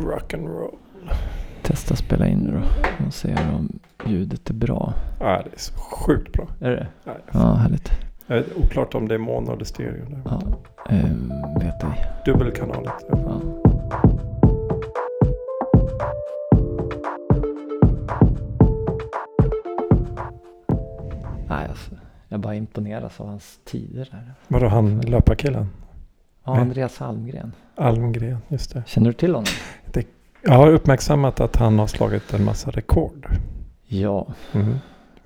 rock'n'roll. Testa spela in nu då och se om ljudet är bra. Ja, det är så sjukt bra. Är det? Ja, Ja, härligt. vet, oklart om det är mono eller stereo. Där. Ja, eh, vet ej. Dubbelkanalet. Ja. Nej, alltså, jag bara imponeras av hans tider där. Vadå han löparkillen? Ja. Andreas Almgren. Almgren, just det. Känner du till honom? Jag har uppmärksammat att han har slagit en massa rekord. Ja. Mhm.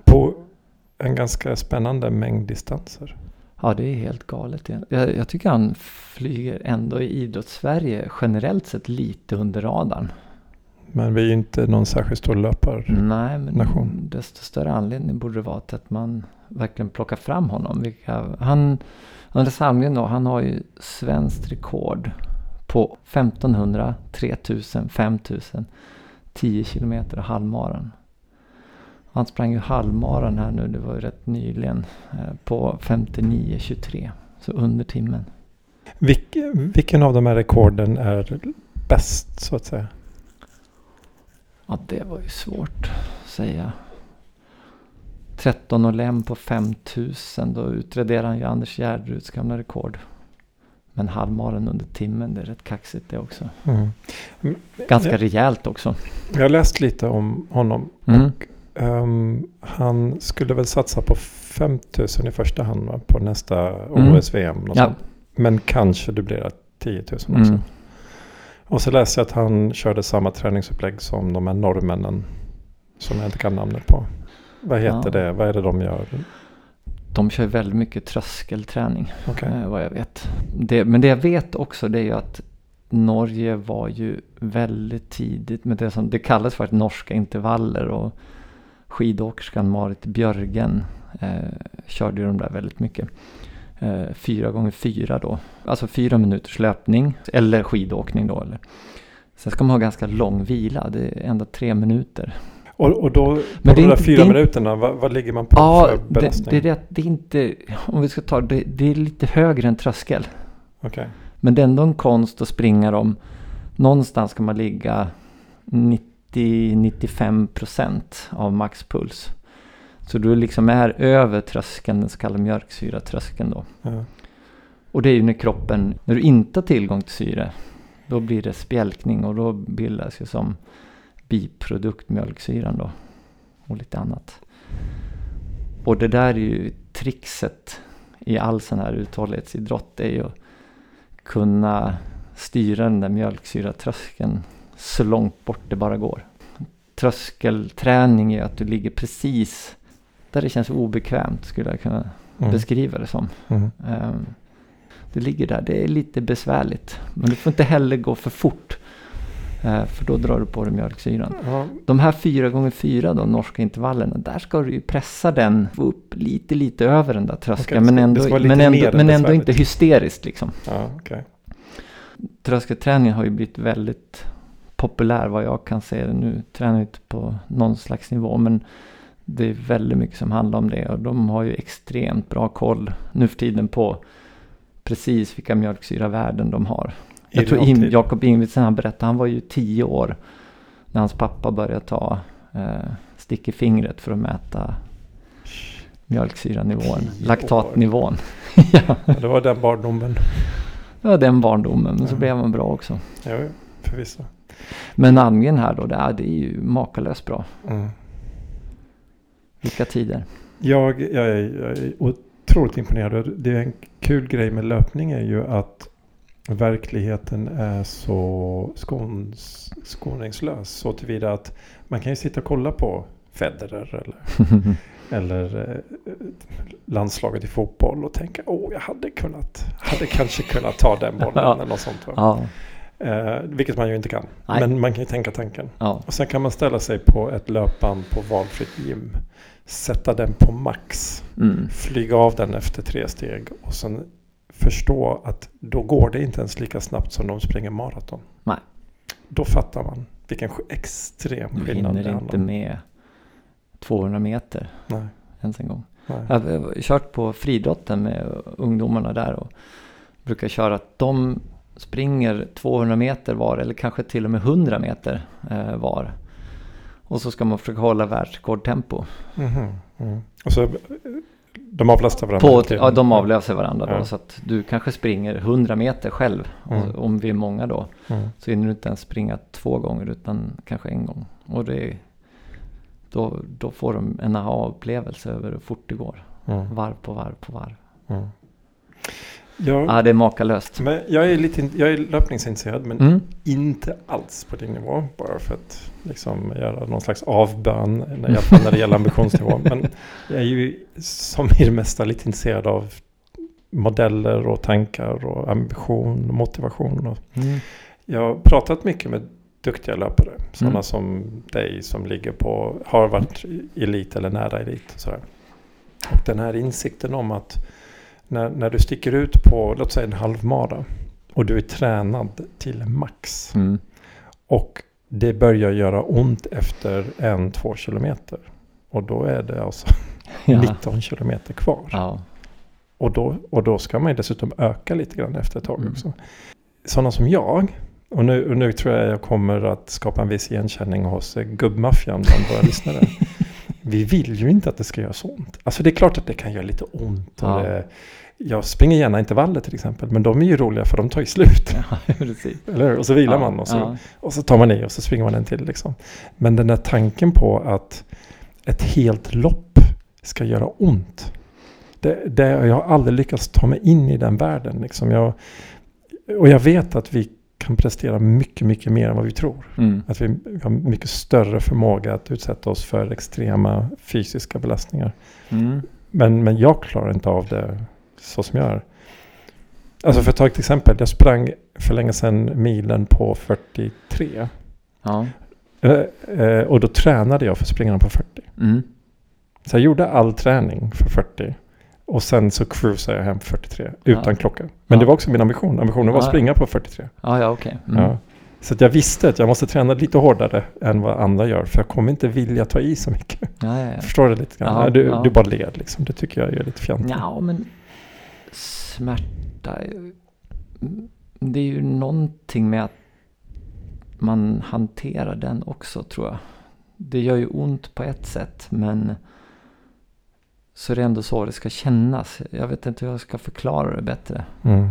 På en ganska spännande mängd distanser. Ja, det är helt galet. Jag, jag tycker han flyger ändå i idrottssverige generellt sett lite under radarn. Men vi är ju inte någon särskilt stor löpar. Nej, men Nation. desto större anledning borde det vara till att man verkligen plockar fram honom. Vilka, han, Anders Almgren då, han har ju svenskt rekord på 1500, 3000, 5000, 10 kilometer och halvmaran. Han sprang ju halvmaran här nu, det var ju rätt nyligen, eh, på 59.23. Så under timmen. Vilk, vilken av de här rekorden är bäst så att säga? Ja, det var ju svårt att säga. 13 och lem på 5000. Då utraderade han ju Anders Gärderuds gamla rekord. Men halvmaren under timmen, det är rätt kaxigt det också. Mm. Ganska Ja. rejält också. Jag har läst lite om honom. Mm. Ehm, han skulle väl satsa på 5000 i första hand va? på nästa Mm. OS-VM. Ja. sånt. Men kanske dubblerar 10 000 också. Mm. Och så läste jag att han körde samma träningsupplägg som de här norrmännen. Som jag inte kan namnet på. Vad heter Ja. det? Vad är det de gör? De kör väldigt mycket tröskelträning, Okej. eh, vad jag vet. Det, men det jag vet också det är ju att Norge var ju väldigt tidigt med det som det kallas för norska intervaller. Och skidåkerskan Marit Björgen eh, körde ju de där väldigt mycket. Eh, fyra gånger fyra då. Alltså fyra minuters löpning eller skidåkning då. Eller. Sen ska man ha ganska lång vila. Det är ända tre minuter. Och, och då, på Men de det är där fyra det inte- minuterna, vad, vad ligger man på Ja, för det, belastning? det, är det, det är inte, om vi ska ta det, det är lite högre än tröskel. Okej. Men det är ändå en konst att springa dem. Någonstans ska man ligga 90-95 procent av maxpuls. Så du liksom är över tröskeln, den så kallade mjölksyratröskeln då. Ja. Och det är ju när kroppen, när du inte har tillgång till syre, då blir det spjälkning och då bildas ju som biprodukt mjölksyran då. Och lite annat. Och det där är ju trixet i all sån här uthållighetsidrott. Det är ju att kunna styra den där mjölksyratröskeln så långt bort det bara går. Tröskelträning är att du ligger precis där det känns obekvämt skulle jag kunna Mm. beskriva det som. Mm. Ehm, Det ligger där, det är lite besvärligt. Men du får inte heller gå för fort. Eh, För då drar du på dig mjölksyran. Ja, De här 4 gånger 4 då, norska intervallerna, där ska du ju pressa den upp lite, lite över den där tröskeln. Okej, men ändå, men ändå, men ändå inte hysteriskt liksom. ja okej. Tröskelträningen har ju blivit väldigt populär vad jag kan se. Nu tränar jag inte på någon slags nivå men det är väldigt mycket som handlar om det och de har ju extremt bra koll nu för tiden på precis vilka mjölksyravärden de har. Jag tror. Im- Jakob Ingebrigtsen han berättade, han var ju tio år när hans pappa började ta eh, stick i fingret för att mäta mjölksyranivån, Tio laktatnivån. ja, Ja, Det var den barndomen. det var den barndomen, men så Ja. blev han bra också. Ja, ja, förvisso. Men Almgren här då, det är, det är ju makalöst bra. Mm. Vilka tider. Jag, jag, är, jag är otroligt imponerad. Det är en kul grej med löpning är ju att verkligheten är så skons, skoningslös. Så tillvida att man kan ju sitta och kolla på Federer eller, eller eh, landslaget i fotboll och tänka åh jag hade kunnat, hade kanske kunnat ta den bollen Ja. eller något sånt. Ja, Eh, vilket man ju inte kan. Nej. Men man kan ju tänka tanken. ja, Och sen kan man ställa sig på ett löpband på valfritt gym. Sätta den på max. mm, Flyga av den efter tre steg. Och sen förstå att då går det inte ens lika snabbt som de springer maraton. Nej. Då fattar man vilken extrem du skillnad det hinner handlar inte om. med 200 meter Nej, ens en gång. nej. Jag har kört på friidrotten med ungdomarna där och brukar köra att de springer 200 meter var eller kanske till och med 100 meter eh, var. Och så ska man försöka hålla världsrekordtempo. Mhm, mm. Och så, eh, de avlastar varandra? På, ja, de avlöser varandra Ja. då. Så att du kanske springer 100 meter själv. Mm. Om vi är många då. Mm. Så hinner du inte ens springa två gånger utan kanske en gång. Och det är, då, då får de en aha-upplevelse över hur fort det går. Mm. Varv på varv på varv. Ja, det är makalöst. men jag är lite jag är löpningsintresserad men Mm. inte alls på din nivå. Bara för att liksom göra någon slags avbön när, när det gäller ambitionsnivå. Men jag är ju som i det mesta lite intresserad av modeller och tankar och ambition och motivation. Och Mm. jag har pratat mycket med duktiga löpare. Sådana Mm. som dig som ligger på, har varit elit eller nära elit. Och, sådär. och den här insikten om att när, när du sticker ut på, låt säga en halvmara. Och du är tränad till max. Mm. Och det börjar göra ont efter en, två kilometer. Och då är det alltså Ja. 19 kilometer kvar. ja. Och, då, och då ska man ju dessutom öka lite grann efter ett tag Mm. också. Sådana som jag, och nu, och nu tror jag jag kommer att skapa en viss igenkänning hos gubbmaffian bland våra lyssnare. Vi vill ju inte att det ska göra så ont. Alltså det är klart att det kan göra lite ont. Ja. det, jag springer gärna intervaller till exempel, men de är ju roliga för de tar ju slut. ja? Och så vilar ja. man och så, och så tar man i och så springer man en till. Liksom. Men den där tanken på att ett helt lopp ska göra ont. Det, det, jag har aldrig lyckats ta mig in i den världen. Liksom. Jag, och jag vet att vi kan prestera mycket, mycket mer än vad vi tror. Mm. Att vi har mycket större förmåga att utsätta oss för extrema fysiska belastningar. Mm. Men, men jag klarar inte av det så som jag är. Alltså för att ta ett exempel. Jag sprang för länge sedan milen på 43. Ja. Eh, eh, och då tränade jag för springarna på 40. Mm. Så jag gjorde all träning för 40. Och sen så cruisade jag hem på 43 utan Ja. klocka. Men Ja. det var också min ambition. Ambitionen var att springa på 43. Ja, ja, okej. Mm. Så jag visste att jag måste träna lite hårdare än vad andra gör. För jag kommer inte vilja ta i så mycket. Förstår du lite grann? Du, du bara ler liksom. Det tycker jag är lite fjantigt. Ja, men smärta. är- Det är ju någonting med att man hanterar den också tror jag. Det gör ju ont på ett sätt men så är det ändå så det ska kännas. Jag vet inte hur jag ska förklara det bättre. Mm.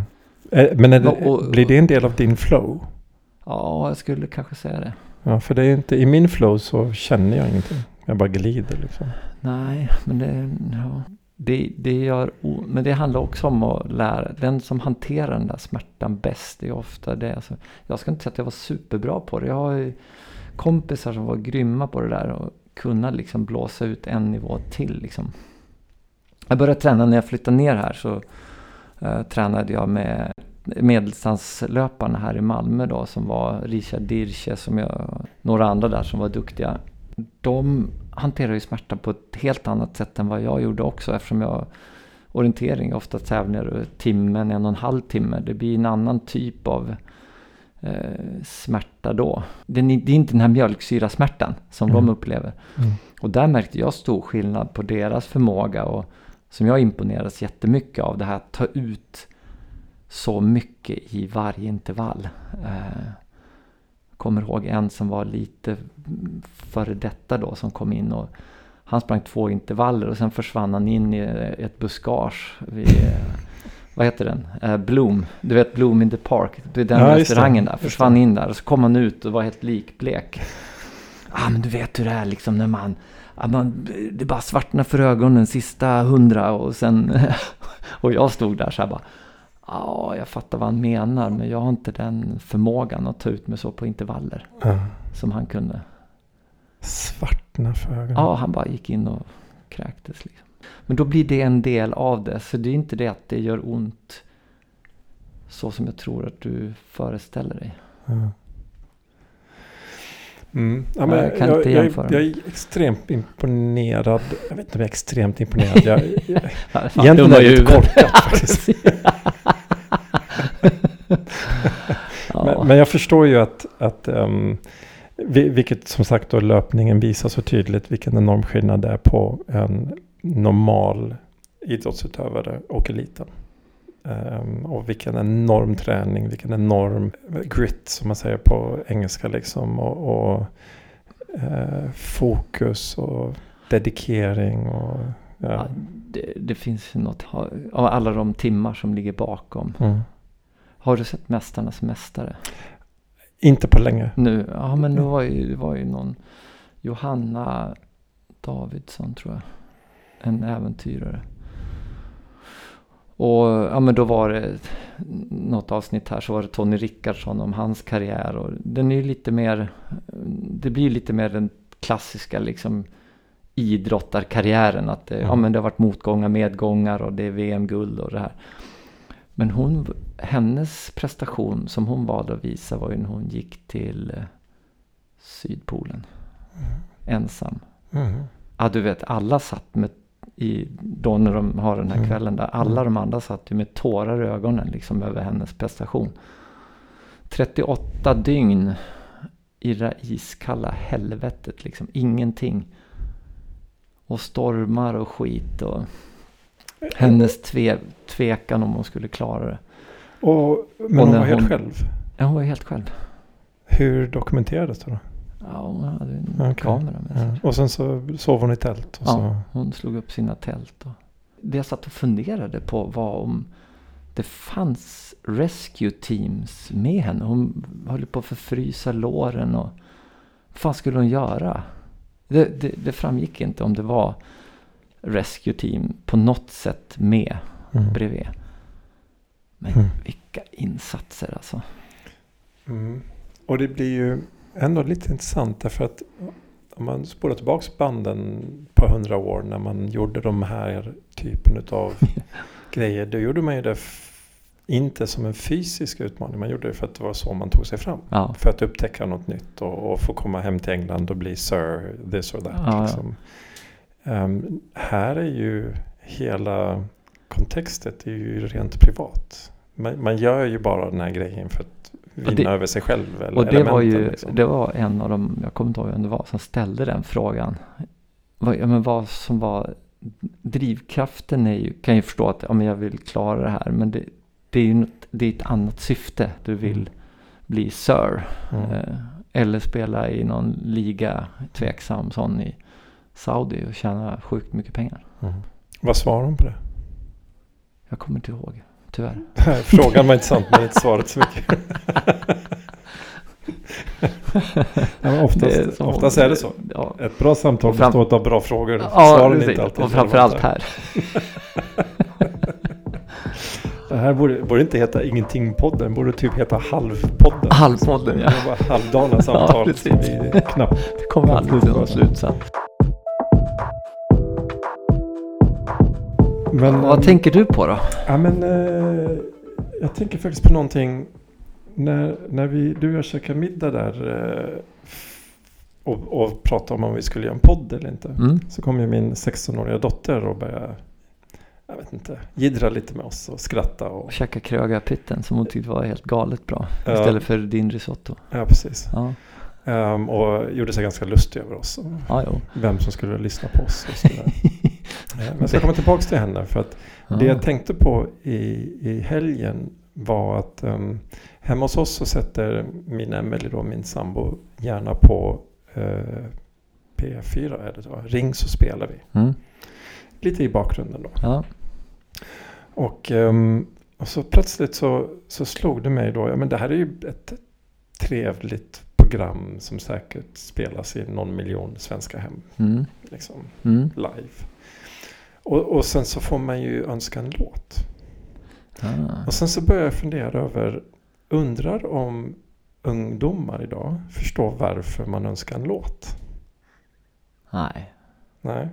Eh, Men det, Och- blir det en del av din flow? Ja, jag skulle kanske säga det. Ja, för det är inte, i min flow så känner jag ingenting. Jag bara glider liksom. Nej, men det, ja. det, det gör Men det handlar också om att lära. Den som hanterar den där smärtan bäst är ofta det. Alltså, jag ska inte säga att jag var superbra på det. Jag har ju kompisar som var grymma på det där och kunna liksom blåsa ut en nivå till. Liksom. Jag började träna när jag flyttade ner här så eh, tränade jag med medeldistanslöparna här i Malmö då som var Richard Dirche som jag, några andra där som var duktiga. De hanterar ju smärta på ett helt annat sätt än vad jag gjorde också eftersom jag orientering ofta tävlingar timmen, en och en halv timme. Det blir en annan typ av eh, smärta då. Det är, det är inte den här mjölksyrasmärtan som Mm. de upplever. Mm. Och där märkte jag stor skillnad på deras förmåga och som jag imponeras jättemycket av det här att ta ut så mycket i varje intervall. Eh, kommer ihåg en som var lite före detta då som kom in och han sprang två intervaller och sen försvann han in i ett buskage vid, eh, vad heter den? Eh, Bloom, du vet Bloom in the Park, det är den Ja, restaurangen där. Försvann in där och så kom han ut och var helt likblek. ah, men du vet hur det är liksom när man, ja, man det bara svartnar för ögonen sista hundra och sen och jag stod där så här bara Ja, jag fattar vad han menar men jag har inte den förmågan att ta ut mig så på intervaller Ja. som han kunde. Svartna för ögonen. Ja, han bara gick in och kräktes liksom. Men då blir det en del av det. Så det är inte det att det gör ont så som jag tror att du föreställer dig. Ja. Mm. Ja, Ja, men jag jag, kan jag, inte jag, jämföra. jag är extremt imponerad. Jag vet inte om jag är extremt imponerad. Jag, jag, Fan, egentligen är det lite korkat faktiskt. ja. Men, men jag förstår ju att, att um, vi- vilket som sagt då löpningen visar så tydligt vilken enorm skillnad det är på en normal idrottsutövare och eliten. Um, och vilken enorm träning, vilken enorm grit som man säger på engelska liksom. Och, och uh, fokus och dedikering. Och, ja. Ja, det, det, finns något, av alla de timmar som ligger bakom. Mm. Har du sett Mästarnas Mästare? Inte på länge. Nu, ja men det var ju, det var ju någon Johanna Davidsson tror jag. En äventyrare. Och ja, men då var det något avsnitt här så var det Tony Rickardsson om hans karriär. Och den är ju lite mer, det blir lite mer den klassiska liksom idrottarkarriären. Att det, mm. ja, men det har varit motgångar, medgångar och det är VM-guld och det här. Men hon, hennes prestation som hon valde att visa var ju när hon gick till eh, Sydpolen. Mm. Ensam. Mm. Ja, du vet, alla satt med i, då när de har den här mm. kvällen där. Alla mm. de andra satt ju med tårar i ögonen liksom över hennes prestation. 38 dygn i det iskalla helvetet liksom. Ingenting. Och stormar och skit och hennes tve, tvekan om hon skulle klara det. Och, men och hon var helt hon, själv? Ja, hon var helt själv. Hur dokumenterades det då? Ja, hon hade en okay. kamera med sig. Ja. Och sen så sov hon i tält? Och ja, så... hon slog upp sina tält. Och... Det jag satt och funderade på var om det fanns rescue teams med henne. Hon höll på att förfrysa låren och vad fan skulle hon göra? Det, det, det framgick inte om det var rescue team på något sätt med mm. bredvid. Men mm. vilka insatser alltså. Mm. Och det blir ju ändå lite intressant därför att om man spolar tillbaka banden på hundra år när man gjorde de här typen av grejer. Då gjorde man ju det inte som en fysisk utmaning. Man gjorde det för att det var så man tog sig fram. Ja. För att upptäcka något nytt och, och, få komma hem till England och bli Sir this or that. Ja, liksom. ja. Um, här är ju hela kontextet är ju rent privat. Man, man, gör ju bara den här grejen för att vinna det, över sig själv. Eller och det var ju, liksom. det var en av dem, jag kommer inte ihåg vem det var, som ställde den frågan. Vad, ja, men vad som var drivkraften är ju, kan ju förstå att ja, men jag vill klara det här. Men det, det är ju något, det är ett annat syfte. Du vill mm. bli Sir. Mm. Eh, eller spela i någon liga, tveksam sån i Saudi och tjäna sjukt mycket pengar. Mm. Vad svarar hon på det? Jag kommer inte ihåg tyvärr. Frågan var intressant men inte svaret så mycket. ja, oftast, är så, oftast är det så. Ja. Ett bra samtal fram, består av bra frågor. Ja, Svaren inte alltid Och framförallt här. det här borde, borde inte heta Ingenting-podden. borde typ heta Halvpodden. Halvpodden ja. Det var halvdana samtal. ja, som vi knappt, det kommer aldrig till någon slutsats. Men, Vad tänker du på då? Ja, men, eh, jag tänker faktiskt på någonting. När, när vi, du och jag käkade middag där eh, och, och pratade om om vi skulle göra en podd eller inte. Mm. Så kom ju min 16-åriga dotter och började jag vet inte, jiddra lite med oss och skratta. Och, och käka krögarpitten som hon tyckte var helt galet bra. Ja. Istället för din risotto. Ja, precis. Ja. Um, och gjorde sig ganska lustig över oss. Ja, vem som skulle lyssna på oss. Och Eh, men jag ska komma tillbaka till henne. För att ja. det jag tänkte på i, i helgen var att um, hemma hos oss så sätter min Emelie då, min sambo, gärna på uh, P4 är det då. Ring så spelar vi. Mm. Lite i bakgrunden då. Ja. Och, um, och så plötsligt så, så slog det mig då, ja men det här är ju ett trevligt program som säkert spelas i någon miljon svenska hem. Mm. Liksom, mm. Live. Och, och sen så får man ju önska en låt. Ah. Och sen så börjar jag fundera över, undrar om ungdomar idag förstår varför man önskar en låt? Nej. Nej.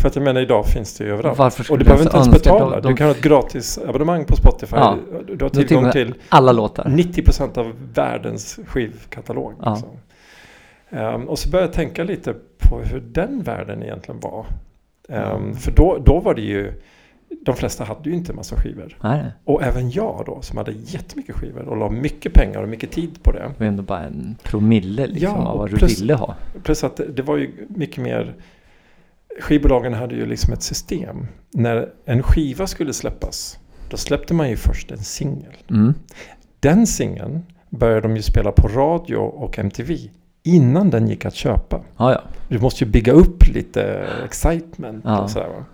För att jag menar idag finns det ju överallt. Varför och du behöver inte ens betala. De, de... Du kan ha ett gratis abonnemang på Spotify. Ja, du har tillgång till alla låtar. 90% av världens skivkatalog. Ja. Liksom. Um, och så började jag tänka lite på hur den världen egentligen var. Um, för då, då var det ju, de flesta hade ju inte en massa skivor. Nej. Och även jag då som hade jättemycket skivor och la mycket pengar och mycket tid på det. Det var ändå bara en promille liksom ja, av vad plus, du ville ha. Plus att det, det var ju mycket mer, skivbolagen hade ju liksom ett system. När en skiva skulle släppas då släppte man ju först en singel. Mm. Den singeln började de ju spela på radio och MTV innan den gick att köpa. Ja, ja. Du måste ju bygga upp lite excitement Ja. och sådär va.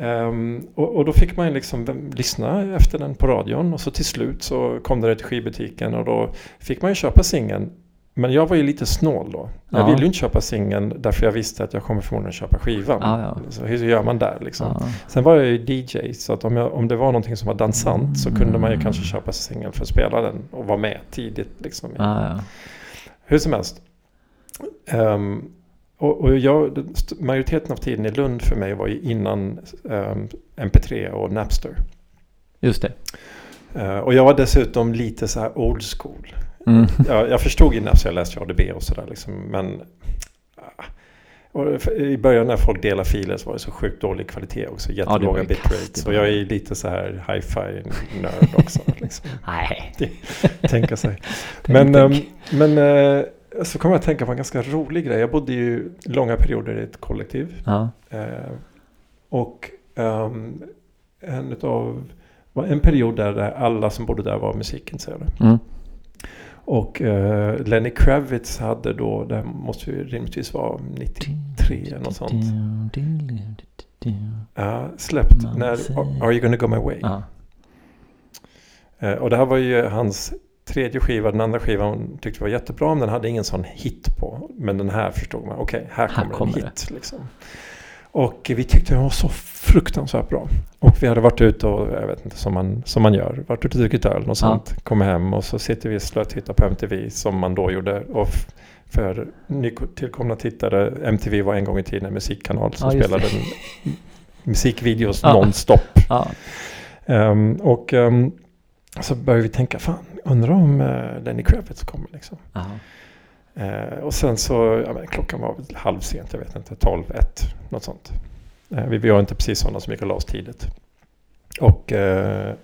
Ehm, och, och då fick man liksom lyssna efter den på radion och så till slut så kom det till skivbutiken och då fick man ju köpa singeln. Men jag var ju lite snål då. Jag Ja. ville ju inte köpa singeln därför jag visste att jag kommer förmodligen köpa skivan. Ja, ja. Så hur gör man där liksom? Sen var jag ju DJ så att om, jag, om det var någonting som var dansant så kunde man ju kanske köpa singeln för att spela den och vara med tidigt liksom. Hur som helst. Ehm, och och jag, majoriteten av tiden i Lund för mig var ju innan ehm, MP3 och Napster. Just det. Eh, och jag var dessutom lite så här old school. Mm. Jag, jag förstod ju Napster, jag läste ADB och sådär liksom, men ah. I början när folk delade filer så var det så sjukt dålig kvalitet också. Jättelåga ju bitrates. var- jag är lite så här hi-fi nörd också. liksom. Nej. Tänka sig. Men, ehm, men eh, så kommer jag att tänka på en ganska rolig grej. Jag bodde ju långa perioder i ett kollektiv. Ja. Eh, och ehm, en utav, var en period där alla som bodde där var musikintresserade. Mm. Och eh, Lenny Kravitz hade då, det här måste ju rimligtvis vara 93 eller något sånt. Ja, släppt Man när säger- Are You Gonna Go My Way. Ja. Eh, och det här var ju hans tredje skiva. Den andra skivan tyckte var jättebra men den hade ingen sån hit på. Men den här förstod man, okej här Här kommer, kommer en hit. Liksom. Och vi tyckte den var så fruktansvärt bra. Och vi hade varit ute och, jag vet inte, som man, som man gör. Varit ute och druckit öl och sånt. Kommer hem och så sitter vi och slötittar på MTV som man då gjorde. Och för nytillkomna tittare, MTV var en gång i tiden en musikkanal som Ja, spelade musikvideos Ja. nonstop. Ja. Ehm, och ehm, så började vi tänka, fan, undrar om uh, Lenny Kravitz kommer liksom. Ja. Eh, och sen så, ja, men, klockan var väl halvsent, jag vet inte, 12, 1, något sånt. Eh, vi, var inte precis sådana som gick och la oss tidigt. Och eh,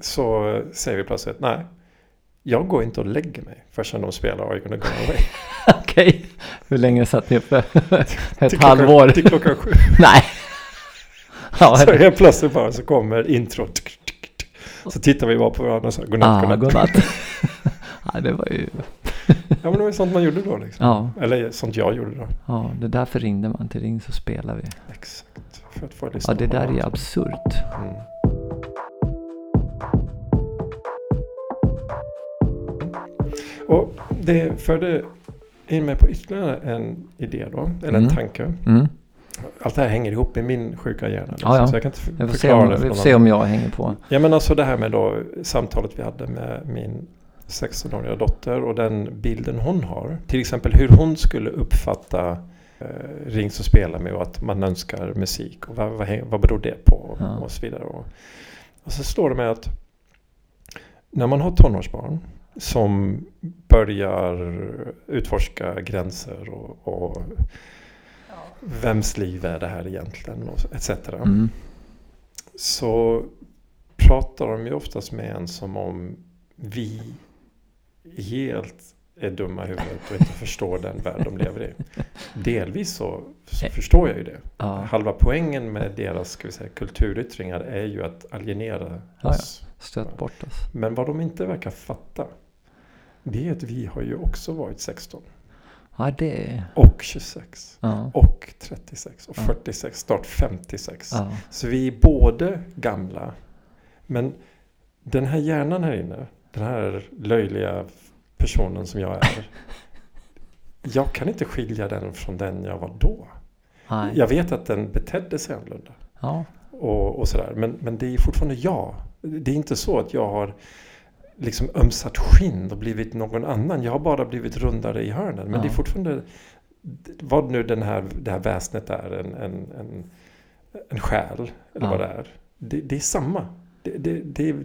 så säger vi plötsligt, nej, jag går inte och lägger mig förrän de spelar Are You Gonna Go Away. Okej. Hur länge satt ni uppe? Ett Till halvår? Klockan, till klockan sju. Nej. Ja, Så helt plötsligt bara så kommer introt. Så tittar vi bara på varandra och sa godnatt, ah, godnatt. godnatt. ja, det var ju... Ja men det var ju sånt man gjorde då liksom. Ja, Eller sånt jag gjorde då. ja, det är därför ringde man till Ring så spelar vi. Exakt. För att få lyssna Ja, det där är ju varandra. absurt. Mm. Och det förde in mig på ytterligare en idé då, eller en Mm. tanke. Mm. Allt det här hänger ihop i min sjuka hjärna. Liksom, Ja, ja. Så jag kan inte för- Jag får se förklara om, det vi får se om jag hänger på. Ja men alltså det här med då samtalet vi hade med min 16-åriga dotter och den bilden hon har. Till exempel hur hon skulle uppfatta eh, Ring så spela med och att man önskar musik och vad, vad, vad beror det på och, Ja. och så vidare. Och, och så slår det mig att när man har tonårsbarn som börjar utforska gränser och, och vems liv är det här egentligen och etc. Mm. Så pratar de ju oftast med en som om vi helt är dumma i huvudet och inte förstår den värld de lever i. Delvis så, så förstår jag ju det. Ja, Halva poängen med deras ska vi säga, kulturyttringar är ju att alienera ja. oss. stöt bort oss. Men vad de inte verkar fatta det är att vi har ju också varit 16 Ja, det... och 26 Ja. och 36 och Ja. 46, snart 56. Ja. Så vi är både gamla, men den här hjärnan här inne, den här löjliga personen som jag är. jag kan inte skilja den från den jag var då. Nej. Jag vet att den betedde sig annorlunda. Ja. Och, och sådär. Men, men det är fortfarande jag. Det är inte så att jag har liksom ömsat skinn och blivit någon annan. Jag har bara blivit rundare i hörnen. Men Ja. det är fortfarande vad nu den här, det här väsnet är, en, en, en, en själ eller Ja. vad det är. Det, det är samma. Det, det, det är,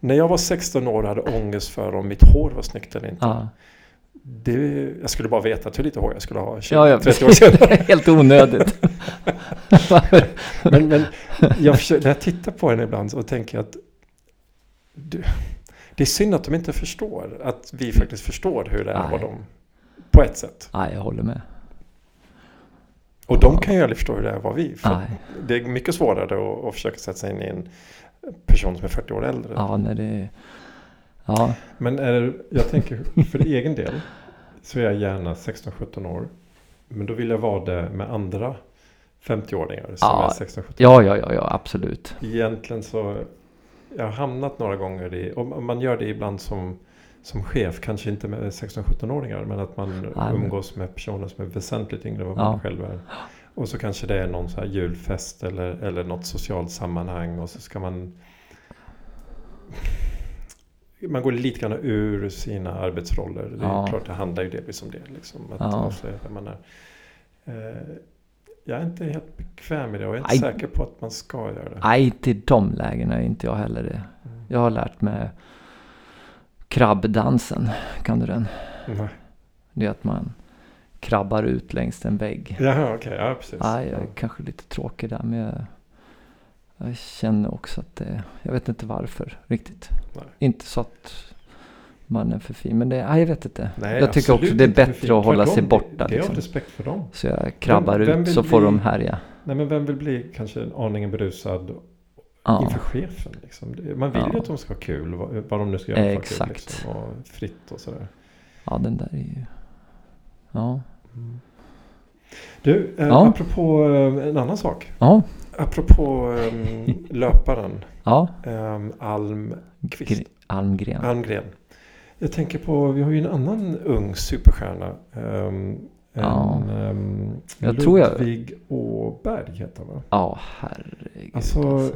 när jag var 16 år och hade ångest för om mitt hår var snyggt eller inte. Ja. Det, jag skulle bara veta hur lite hår jag skulle ha 20, Ja, ja, 30 år senare. Helt onödigt. Men, men jag försöker, när jag tittar på henne ibland så tänker jag att du, det är synd att de inte förstår. Att vi faktiskt förstår hur det är Nej. dem. På ett sätt. Nej, jag håller med. Och de kan ju aldrig förstå hur det är vara vi. För Nej. det är mycket svårare att, att försöka sätta sig in i en person som är 40 år äldre. Ja, nej, det, ja. Men är jag tänker för egen del så är jag gärna 16-17 år. Men då vill jag vara det med andra 50-åringar som Ja. är 16-17 ja, ja, ja, ja, absolut. Egentligen så jag har hamnat några gånger i, och man gör det ibland som, som chef, kanske inte med 16-17-åringar, men att man men- umgås med personer som är väsentligt yngre än vad Ja. man själv är. Och så kanske det är någon så här julfest eller, eller något socialt sammanhang och så ska man man går lite grann ur sina arbetsroller. Det är Ja. klart det handlar ju delvis om det. Liksom, att Ja. avslöja vem man är. Eh, jag är inte helt bekväm med det och jag är inte Aj. säker på att man ska göra det. Nej, i de lägena är inte jag heller det. Mm. Jag har lärt mig krabbdansen. Kan du den? Nej. Det är att man krabbar ut längs en vägg. Jaha, okej. Ja, precis. Nej, jag är Ja. kanske lite tråkig där men jag, jag känner också att det, jag vet inte varför riktigt. Nej. Inte så att man är för fin, men det, nej, jag vet inte. Nej, jag tycker också det är bättre att hålla sig borta. Det, är liksom. respekt för dem. Så jag krabbar Vem- vem ut så får bli- de härja. Nej, men vem vill bli kanske en aningen berusad Ja, inför chefen? Liksom? Man vill ju Ja. att de ska ha kul, vad, vad de nu ska göra kul. Exakt. Liksom, och fritt och sådär. ja, den där är ju... Ja, Du, eh, Ja. apropå eh, en annan sak. ja, Apropå eh, löparen ja. eh, Almqvist. Gre- Almgren. Almgren. Jag tänker på, vi har ju en annan ung superstjärna. Um, Ja. en, ehm, Jag tror jag- Ludvig Åberg heter han va? Ja, herregud. Alltså,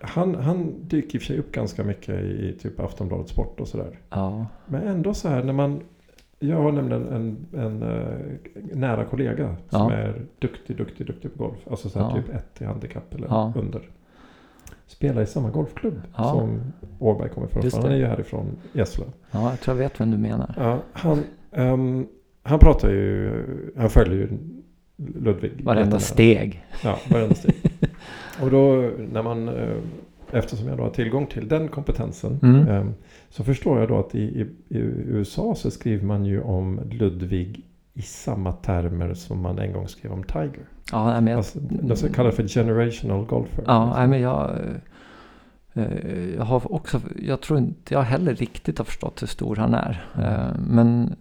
han, han dyker i och för sig upp ganska mycket i typ Aftonbladet Sport och sådär. Ja, Men ändå så här när man... Jag har nämligen en, en, eh, nära kollega som Ja. är duktig, duktig, duktig på golf. Alltså så här Ja. typ ett i handikapp eller Ja. under. Spelar i samma golfklubb som Åberg kommer för Han är ju härifrån Gässle. ja, jag tror jag vet vem du menar. Han, ehm, han pratar ju... Han följer ju Ludvig. Varenda steg. Ja, varenda steg. och då när man, eh, eftersom jag då har tillgång till den kompetensen. Mm. eh, Så förstår jag då att i, i, i USA så skriver man ju om Ludvig i samma termer som man en gång skrev om Tiger. Ja, men jag, Alltså, de så kallar för generational golfer. ja, nej, men jag, eh, jag har också, jag tror inte jag heller riktigt har förstått hur stor han är. Eh, Men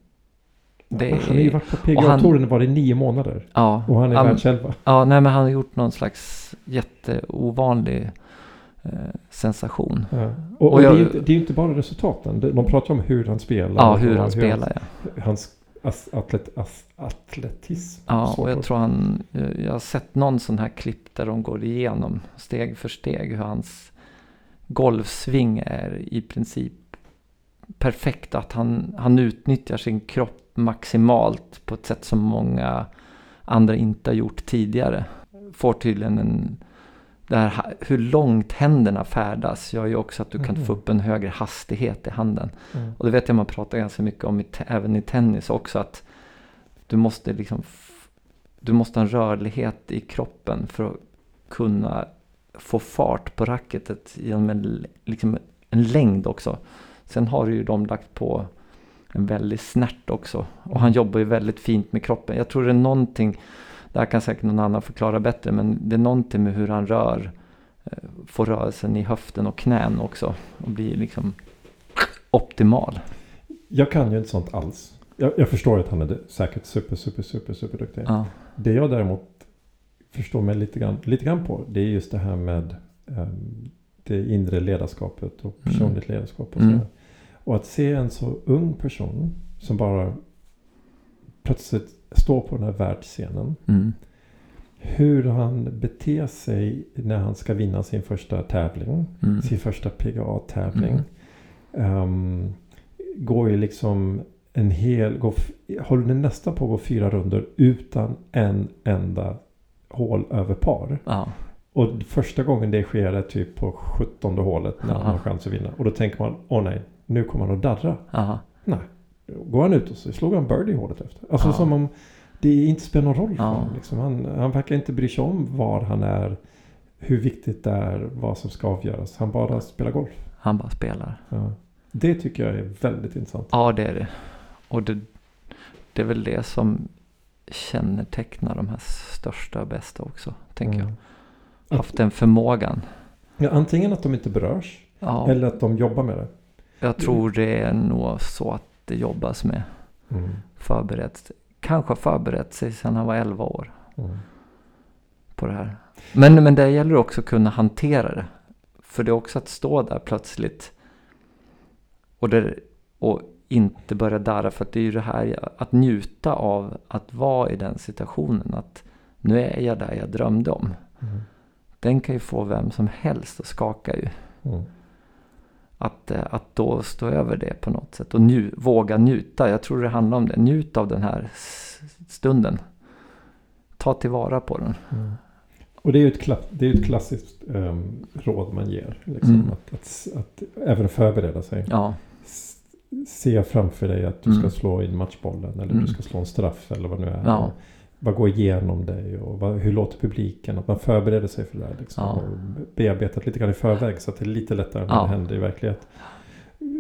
det han har ju varit på och PGA-touren i nio månader. ja, Och han är ja, men- världselva. ja, nej men han har gjort någon slags jätteovanlig sensation. Ja. Och, och, Och det, är jag- ju inte, det är ju inte bara resultaten. De pratar om hur han spelar. Ja, hur han spelar ja. Hans as, atlet, as, atletism. Ja, och jag tror han, jag jag har sett någon sån här klipp där de går igenom steg för steg hur hans golfsving är i princip perfekt. Att han, han utnyttjar sin kropp maximalt på ett sätt som många andra inte har gjort tidigare. Får tydligen en, det här, hur långt händerna färdas gör ju också att du kan Mhm. få upp en högre hastighet i handen. Mm. Och det vet jag man pratar ganska mycket om i även i tennis också att du måste liksom du måste ha en rörlighet i kroppen för att kunna få fart på racketet genom en, liksom en längd också. Sen har ju de lagt på en väldig snärt också. Och han jobbar ju väldigt fint med kroppen. Jag tror det är någonting, det här kan säkert någon annan förklara bättre, men det är någonting med hur han rör, eh, får rörelsen i höften och knän också. Och blir liksom optimal. Jag kan ju inte sånt alls. Jag, jag förstår att han är säkert super, super, super, super duktig. Ja, Det jag däremot förstår mig lite grann, lite grann på. Det är just det här med ehm, det inre ledarskapet och personligt ledarskap. Och, Mm. och att se en så ung person som bara plötsligt står på den här världsscenen. mm, Hur han beter sig när han ska vinna sin första tävling. mm, Sin första PGA-tävling. Ehm, går ju liksom en hel... Går, håller nästan på att gå fyra runder utan en enda hål över par. ja, Och första gången det sker är typ på sjuttonde hålet när han har chans att vinna. Och då tänker man, åh nej, nu kommer han att darra. aha, Nej. Går han ut och så slog han birdie hålet efter. Alltså Ja. som om det inte spelar någon roll för Ja. honom. Liksom. Han, han verkar inte bry sig om var han är. Hur viktigt det är. Vad som ska avgöras. Han bara spelar golf. han bara spelar. Ja. Det tycker jag är väldigt intressant. Ja, det är det. Och det, det är väl det som kännetecknar de här största och bästa också, tänker jag. Mm. Att- Haft den förmågan. Ja, antingen att de inte berörs Ja, eller att de jobbar med det. jag tror det är nog så att det jobbas med. Mm. Förberett, kanske förberett sig sedan han var 11 år Mm. på det här. Men, men det gäller också att kunna hantera det. För det är också att stå där plötsligt och, det, och inte börja darra. För det är ju det här att njuta av att vara i den situationen. Att nu är jag där jag drömde om. Mm. Den kan ju få vem som helst att skaka ju. Mm. Att, eh, att då stå över det på något sätt och nju, våga njuta. Jag tror det handlar om det. Njut av den här stunden. Ta tillvara på den. Mm. Och det är ju ett, kla- det är ett klassiskt ehm, råd man ger. Liksom, Mm. att, att, att även förbereda sig. Ja, Se framför dig att du Mm. ska slå in matchbollen eller Mm. du ska slå en straff eller vad nu är. Ja. Bara gå igenom dig och vad, hur låter publiken? Att man förbereder sig för det här. Liksom, Ja. och bearbetat lite grann i förväg så att det är lite lättare när Ja. det händer i verklighet.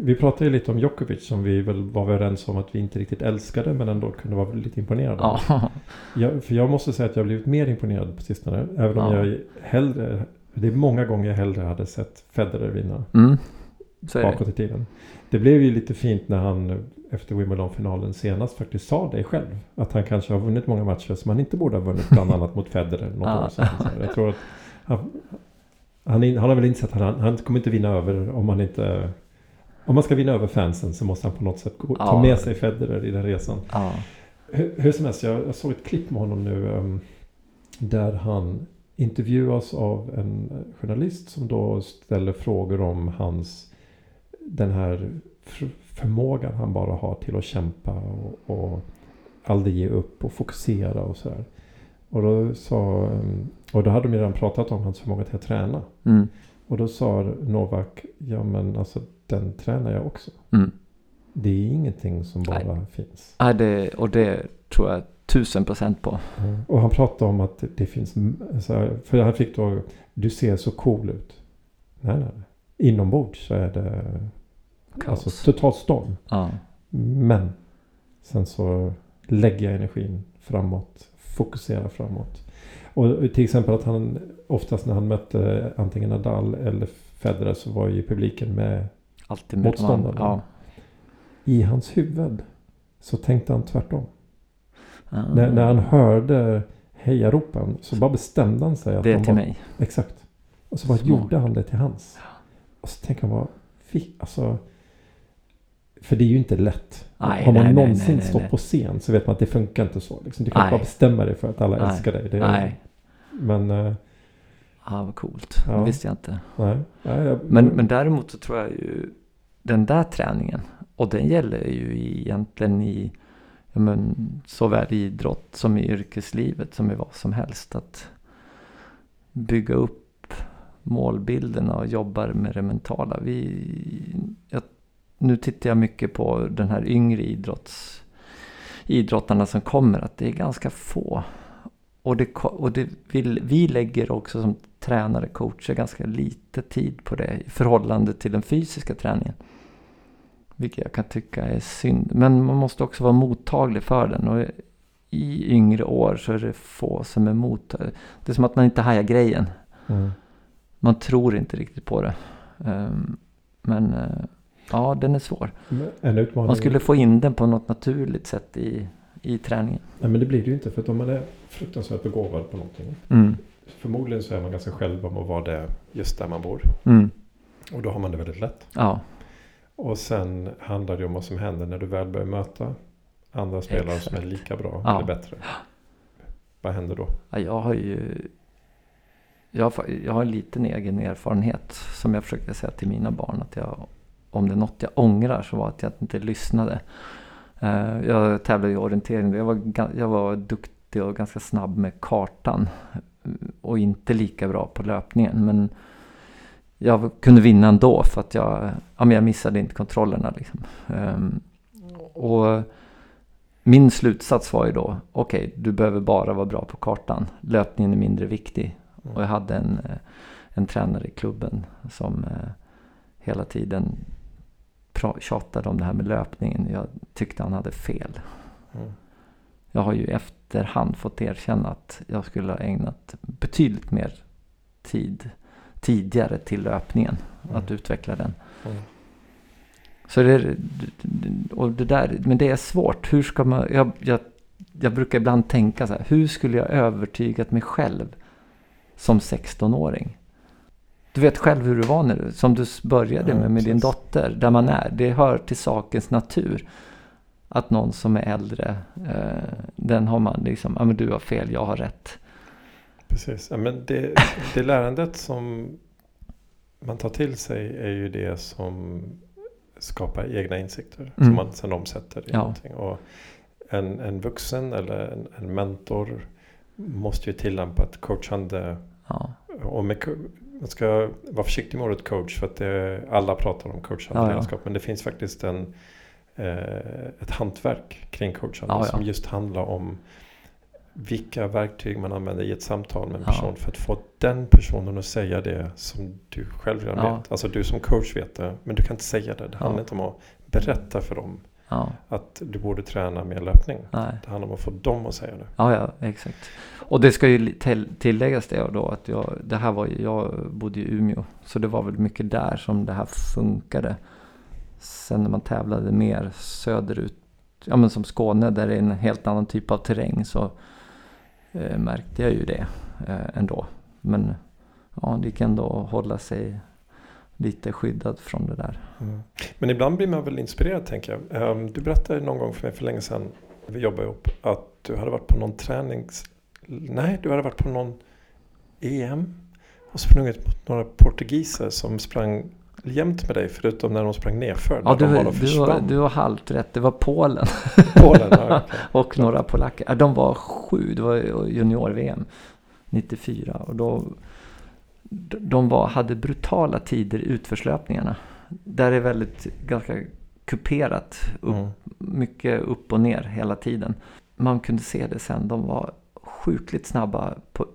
Vi pratade ju lite om Djokovic som vi väl var överens om att vi inte riktigt älskade men ändå kunde vara lite imponerade ja, Jag, för jag måste säga att jag har blivit mer imponerad på sistone. Även om Ja. jag hellre, det är många gånger jag hellre hade sett Federer vinna mm. Bakåt i tiden. Det blev ju lite fint när han efter Wimbledon-finalen senast faktiskt sa det själv. Att han kanske har vunnit många matcher som han inte borde ha vunnit. Bland annat mot Federer något Ja. år sedan. Jag tror att han, han, han har väl insett att han, han kommer inte vinna över om man inte... Om man ska vinna över fansen så måste han på något sätt gå, ta Ja. med sig Federer i den resan. Ja, Hur, hur som helst, jag, jag såg ett klipp med honom nu um, där han intervjuas av en journalist som då ställer frågor om hans den här förmågan han bara har till att kämpa och, och aldrig ge upp och fokusera och sådär. Och då sa, och då hade de redan pratat om hans förmåga till att träna. mm. Och då sa Novak, ja men alltså den tränar jag också. Mm. Det är ingenting som bara Nej. finns. Ja, det, och det tror jag tusen procent på. Och han pratade om att det finns, för han fick då, du ser så cool ut. Nej, nej, nej. Inombords så är det Kaos. alltså, totalt storm. Ja, Men sen så lägger jag energin framåt, fokuserar framåt. Och till exempel att han oftast när han mötte antingen Nadal eller Federer så var ju publiken med. alltid med de Motståndare. andra. Ja. I hans huvud så tänkte han tvärtom. Ah. När, när han hörde hejaropen så bara bestämde han sig att det de är till var, mig. Exakt. Och så bara Smart. gjorde han det till hans. Och så tänker man bara, alltså. För det är ju inte lätt. Nej, Har man nej, någonsin nej, nej, stått på scen så vet man att det funkar inte så. Liksom. Du kan inte bara bestämma dig för att alla älskar dig. Det är, Nej, Men, eh, ja, vad coolt. Ja. Det visste jag inte. nej. jag, Men, men däremot så tror jag ju den där träningen och den gäller ju egentligen i ja, men, såväl i idrott som i yrkeslivet som i vad som helst. Att bygga upp målbilderna och jobba med det mentala. Vi, jag, nu tittar jag mycket på den här yngre idrotts, idrottarna som kommer. Att det är ganska få. Och, det, och det vill, vi lägger också som tränare, coacher ganska lite tid på det i förhållande till den fysiska träningen. Vilket jag kan tycka är synd. Men man måste också vara mottaglig för den. Och i yngre år så är det få som är mottagliga. Det är som att man inte hajar grejen. mm. Man tror inte riktigt på det. Ehm, men eh, ja, den är svår. En utmaning. Man skulle få in den på något naturligt sätt i, i träningen. Nej men det blir det ju inte. För att om man är fruktansvärt begåvad på någonting. Mm. Förmodligen så är man ganska själv om att vara det just där man bor. Mm. Och då har man det väldigt lätt. Ja, Och sen handlar det om vad som händer när du väl börjar möta andra spelare som är Exakt. lika bra Ja. eller bättre. Vad händer då? Ja, jag har ju jag har, jag har en liten egen erfarenhet som jag försökte säga till mina barn. Att jag, om det är något jag ångrar så var att jag inte lyssnade. Eh, jag tävlade i orientering. Jag var, jag var duktig och ganska snabb med kartan. Eh, och inte lika bra på löpningen. Men jag kunde vinna ändå för att jag, ja, men jag missade inte kontrollerna. Liksom. Ehm, och min slutsats var ju då, okej, du behöver bara vara bra på kartan. Löpningen är mindre viktig. Och jag hade en, eh, en tränare i klubben som hela tiden tjatade om det här med löpningen. Jag tyckte han hade fel. Mm. Jag har ju efterhand fått erkänna att jag skulle ha ägnat betydligt mer tid tidigare till löpningen. Mm. Att utveckla den. Mm. Så det, och det där, men det är svårt. Hur ska man, jag, jag, jag brukar ibland tänka så här. Hur skulle jag övertygat mig själv som 16-åring? Du vet själv hur det var när som du började Ja, med, med din dotter. Där man är. Det hör till sakens natur. Att någon som är äldre, eh, den har man liksom, ja men du har fel, jag har rätt. Precis. Ja, men det, det lärandet som man tar till sig är ju det som skapar egna insikter. Mm. Som man sen omsätter i Ja. någonting. Och en, en vuxen eller en, en mentor måste ju tillämpa ett coachande. Ja, Och med, man ska vara försiktig med ordet coach för att det, alla pratar om coachande Ja, ja. ledarskap. Men det finns faktiskt en, eh, ett hantverk kring coachande Ja, ja. som just handlar om vilka verktyg man använder i ett samtal med en Ja. person för att få den personen att säga det som du själv redan Ja. vet. Alltså du som coach vet det, men du kan inte säga det. Det Ja. handlar inte om att berätta för dem ja, att du borde träna mer löpning. nej. Det handlar om att få dem att säga det. Ja, ja, exakt. Och det ska ju tilläggas det då att jag, det här var ju, jag bodde i Umeå. Så det var väl mycket där som det här funkade. Sen när man tävlade mer söderut, ja men som Skåne där det är en helt annan typ av terräng så eh, märkte jag ju det eh, ändå. Men ja, det gick ändå att hålla sig lite skyddad från det där. Mm. Men ibland blir man väl inspirerad tänker jag. Ehm, Du berättade någon gång för mig för länge sedan, vi jobbade ihop, att du hade varit på någon tränings... Nej, du hade varit på någon EM och sprungit mot några portugiser som sprang jämt med dig förutom när de sprang nerför. Ja, du, bara du, du har halvt rätt. Det var Polen. Polen, ja, okej. och några polacker. De var sju, det var junior-VM 94. Och då, de var, hade brutala tider i utförslöpningarna. Där är väldigt ganska kuperat. Upp, Mm. Mycket upp och ner hela tiden. Man kunde se det sen. De var sjukligt snabba på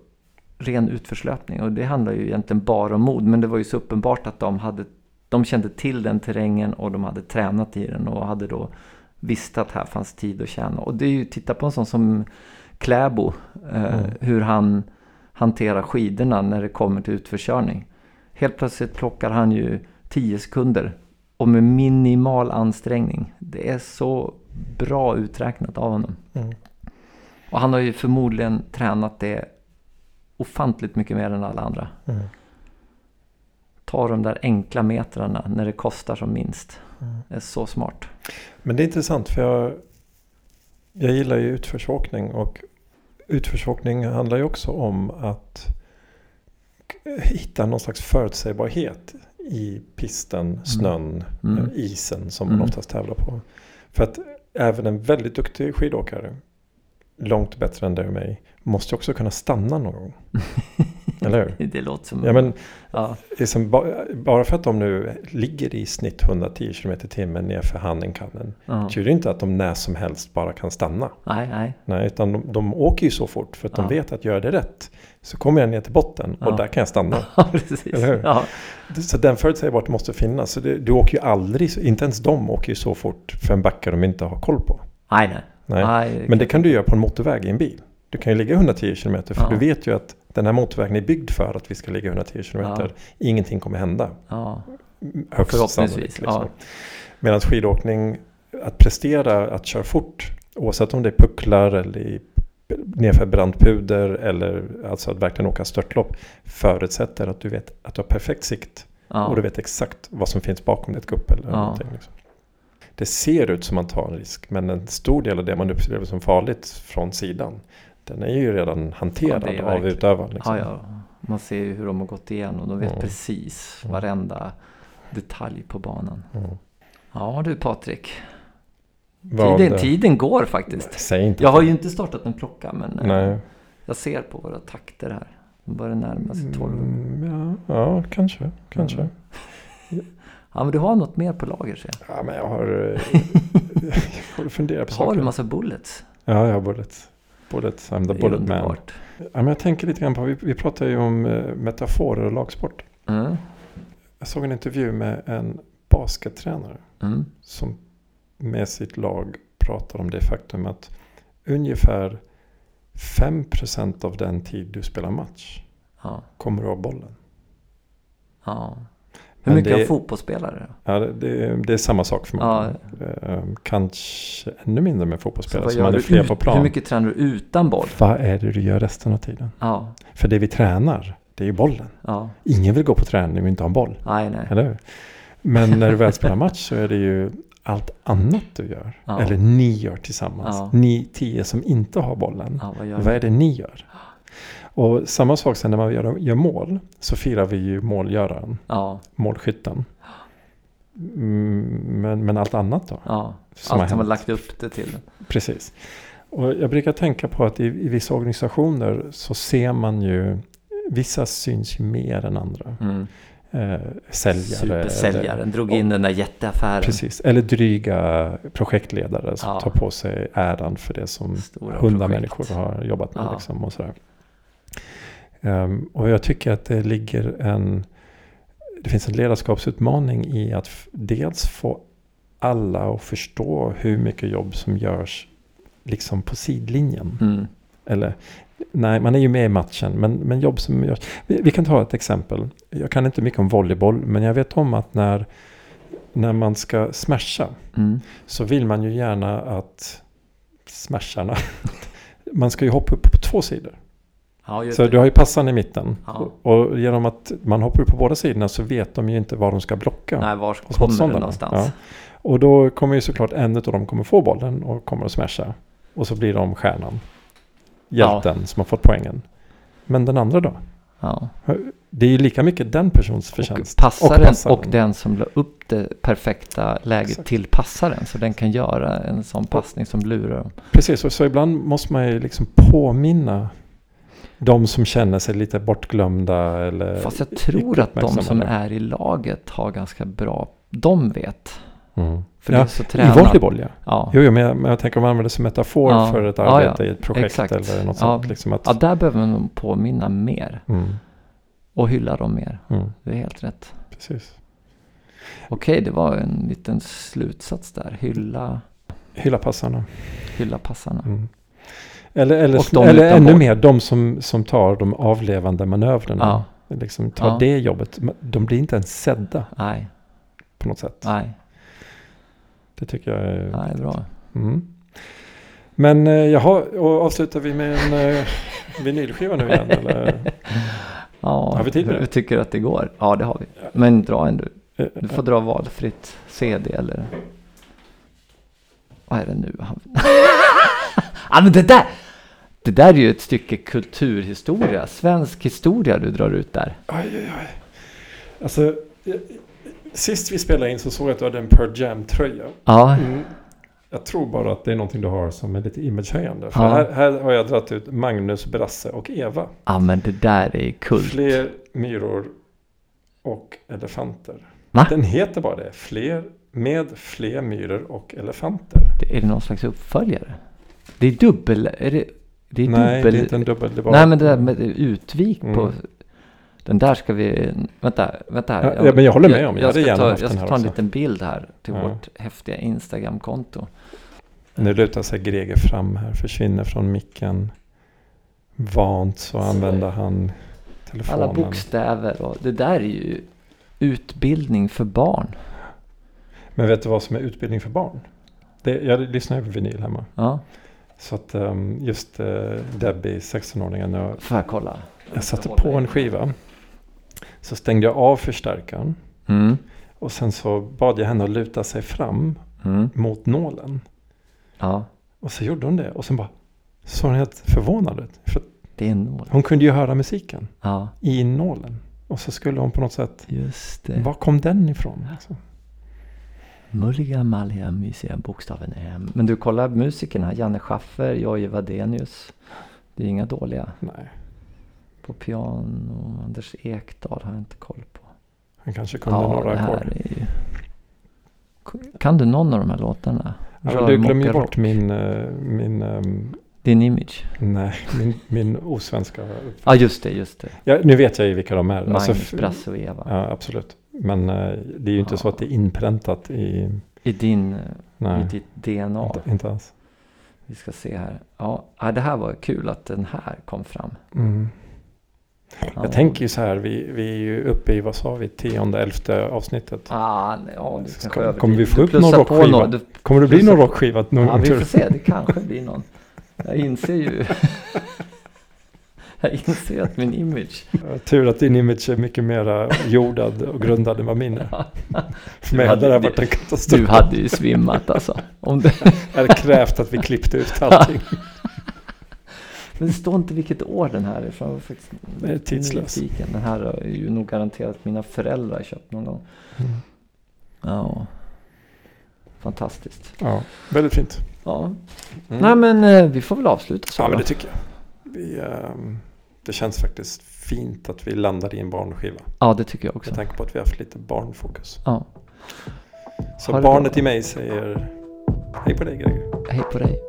ren utförslöpning. Och det handlar ju egentligen bara om mod. Men det var ju så uppenbart att de hade de kände till den terrängen och de hade tränat i den och hade då visste att här fanns tid att tjäna. Och det är ju, titta på en sån som Kläbo, eh, Mm. hur han hanterar skidorna när det kommer till utförskörning. Helt plötsligt plockar han ju 10 sekunder och med minimal ansträngning. Det är så bra uträknat av honom. Mm. Och han har ju förmodligen tränat det ofantligt mycket mer än alla andra. Mm. Ta de där enkla metrarna när det kostar som minst. Mm. Det är så smart. Men det är intressant för jag, jag gillar ju utförsåkning och utförsåkning handlar ju också om att hitta någon slags förutsägbarhet i pisten, snön, Mm. eh, isen som man Mm. oftast tävlar på. För att även en väldigt duktig skidåkare, långt bättre än dig och mig, måste också kunna stanna någon gång. Eller hur? Det låter som... Ja, men ja, det är som ba, bara för att de nu ligger i snitt 110 km i timmen nerför Hanningkannen ja. betyder inte att de när som helst bara kan stanna. Nej, nej. Nej, utan de, de åker ju så fort för att de Ja. vet att gör det rätt så kommer jag ner till botten och Ja. där kan jag stanna. Ja, Så den förutsägbarheten måste finnas. Så det, du åker ju aldrig, inte ens de åker ju så fort för en backe de inte har koll på. nej. Nej. nej Men det kan du göra på en motorväg i en bil. Du kan ju ligga 110 km för Ja. du vet ju att den här motorvägen är byggd för att vi ska ligga 110 km. Ja. Ingenting kommer hända. Ja, Högst sannolikt. Liksom. ja. Medan skidåkning, att prestera, att köra fort, oavsett om det är pucklar eller i nerför brant puder eller alltså att verkligen åka störtlopp förutsätter att du vet att du har perfekt sikt ja. och du vet exakt vad som finns bakom ett gupp eller Ja. någonting. Liksom. Det ser ut som man tar en risk men en stor del av det man upplever som farligt från sidan den är ju redan hanterad Ja, av utövaren. Liksom. ja, ja. Man ser ju hur de har gått igenom. De vet Mm. precis Mm. varenda detalj på banan. Mm. Ja du Patrik. Vad- Tiden, tiden går faktiskt. Säg inte Jag har det. ju inte startat en klocka men eh, Nej. jag ser på våra takter här. De börjar närma sig 12. Mm, ja, ja, kanske. kanske. Mm. Ja men du har något mer på lager ser jag. Ja, men jag har... eh, jag får fundera på Har du saker. massa bullets? Ja, jag har bullets. Bullets, I'm the bullet man. Ja, men jag tänker lite grann på, vi, vi pratar ju om eh, metaforer och lagsport. Mm. Jag såg en intervju med en baskettränare Mm. som med sitt lag pratar om det faktum att ungefär 5% av den tid du spelar match Ja. kommer du ha bollen. Ja. Hur mycket det- har fotbollsspelare? Ja, det, det, det är samma sak för många. Eh, Kanske ännu mindre med Så fotbollsspelare som gör man är du fler ut- på plan. Hur mycket tränar du utan boll? Vad är det du gör resten av tiden? Ja, För det vi tränar, det är ju bollen. ja. Ingen vill gå på träning och inte ha en boll. Nej, nej. Eller hur? Men när du väl spelar match så är det ju allt annat du gör. Ja. Eller ni gör tillsammans. Ja. Ni tio som inte har bollen. Ja, vad gör Vad är det ni gör? Och samma sak sen när man gör, gör mål. Så firar vi ju målgöraren. Ja, Målskytten. Mm, Men, men allt annat då? ja. Som Allt som har hänt? lagt upp det till. Precis. Och jag brukar tänka på att i, i vissa organisationer så ser man ju Vissa syns ju mer än andra. Mm. Eh, säljare. Supersäljaren eller- drog in den där jätteaffären. Precis. Eller dryga projektledare som Ja. tar på sig äran för det som Stora hundra projekt. människor har jobbat med. Ja. Liksom, och, sådär. Ehm, och jag tycker att det ligger en... Det finns en ledarskapsutmaning i att dels få alla att förstå hur mycket jobb som görs liksom på sidlinjen. Mm. Eller, nej, man är ju med i matchen, men, men jobb som görs. Vi, vi kan ta ett exempel. Jag kan inte mycket om volleyboll, men jag vet om att när, när man ska smasha Mm. så vill man ju gärna att smasharna, man ska ju hoppa upp på två sidor. Ja, Så det. du har ju passan i mitten. Ja. Och, och genom att man hoppar upp på båda sidorna så vet de ju inte var de ska blocka. Nej, var kommer motståndarna. någonstans? Ja. Och då kommer ju såklart en av dem kommer få bollen och kommer att smasha. Och så blir de stjärnan. Hjälten som har fått poängen. Men den andra då? Det är ju lika mycket den persons Och förtjänst. passaren och, passaren. den som la upp det perfekta läget Exakt. till passaren. Så den kan göra en sån passning som lurar dem. Precis, och så ibland måste man ju liksom påminna de som känner sig lite bortglömda eller Fast jag tror att de som är i laget har ganska bra... De vet. Mm. För Ja, I volleyboll ja. Ja. Jo, jo men, jag, men jag tänker om man använder det som metafor Ja. för ett arbete ja. i ett projekt Exakt. eller något sånt. Liksom att, ja, där behöver man påminna mer. mm, Och hylla dem mer. mm, Det är helt rätt. precis. Okej, det var en liten slutsats där. Hylla, Hylla passarna. hylla passarna. Eller, eller, eller ännu mer, de som, som tar de avlevande manövrerna. Ja, Liksom tar Ja. det jobbet. De blir inte ens sedda nej, på något sätt. nej, Det tycker jag är... nej, bra. Mm. Men eh, jaha, och avslutar vi med en eh, vinylskiva nu igen? Eller? Ja, Har vi tid med det? du tycker att det går? Ja, det har vi. Men dra en du. Eh, Du får dra valfritt CD eller... Vad är det nu? ja, men det där! Det där är ju ett stycke kulturhistoria, svensk historia du drar ut där. Aj, aj, aj. Alltså, eh, sist vi spelade in så såg jag att du hade en Pearl Jam-tröja. Ja, Mm. Jag tror bara att det är någonting du har som är lite imagehöjande. För Ja. här, här har jag dragit ut Magnus, Brasse och Eva. ja men det där är kult. Fler myror och elefanter. Va? Den heter bara det. Fler med fler myror och elefanter. Det- Är det någon slags uppföljare? Det är dubbel... Är det, det är Nej, dubbel... det är inte en dubbel. Det bara... Nej, men det där med utvik på... Mm. Den där ska vi... Vänta, vänta här. Ja, ja, men jag håller med om. Jag Jag, hade gärna ta, haft jag ska ta en liten bild här till Ja. vårt häftiga Instagram-konto. Nu lutar sig Greger fram här, försvinner från micken. Vant så använder han telefonen. Alla bokstäver och det där är ju utbildning för barn. Men vet du vad som är utbildning för barn? Det, jag lyssnar ju på vinyl hemma. Ja, Så att um, just uh, Debbie, 16-åringen, jag, får jag kolla? jag satte på en skiva. Så stängde jag av förstärkaren. Mm. Och sen så bad jag henne att luta sig fram Mm. mot nålen. Ja, Och så gjorde hon det. Och sen bara såg hon helt förvånad ut. För det är en nål. hon kunde ju höra musiken Ja, i nålen. Och så skulle hon på något sätt, just det. var kom den ifrån? Liksom? Mulliga, malliga, mysiga bokstaven M. Men du kollar musikerna. Janne Schaffer, Jojje Wadenius. Det är inga dåliga. Nej, På piano, Anders Ekdahl har jag inte koll på. han kanske kunde Ja, några ackord. ju... Kan du någon av de här låtarna? Men du glömmer ju bort min, eh, min, ehm, Din image? nej, min, min osvenska. Ja, just det, just det. Ja, nu vet jag ju vilka de är. Magnus, Alltså, Brasse och Eva. Ja, absolut. Men eh, det är ju inte Ja. så att det är inpräntat i... I din, Nej, i ditt DNA. inte, inte alls. Vi ska se här. Ja, ja, det här var kul att den här kom fram. Mm. Jag tänker ju så här, vi, vi är ju uppe i, vad sa vi, tionde, elfte avsnittet. Ah, ja, det Ska- kommer vi få Du upp någon rockskiva? nå- du- Kommer det bli någon rockskiva någon Ja, gång vi får du? se. Det kanske blir någon. Jag inser ju. jag inser att min image. Tur att din image är mycket mer jordad och grundad än vad min är. För mig hade det hade- varit en katastrof. Du hade ju svimmat alltså. Om det, Jag hade krävt att vi klippte ut allting. men det står inte vilket år den här är ifrån. Jag var faktiskt Det är tidslös. nyfiken. Den här är ju nog garanterat mina föräldrar köpt någon gång. Mm. Ja. Fantastiskt. Ja, väldigt fint. Ja. Mm. Nej men eh, vi får väl avsluta så Ja, men det tycker jag. Vi, ehm, det känns faktiskt fint att vi landade i en barnskiva. Ja det tycker jag också. Med tanke på att vi har haft lite barnfokus. Ja. Så barnet bra. i mig säger hej på dig Greger. Hej på dig.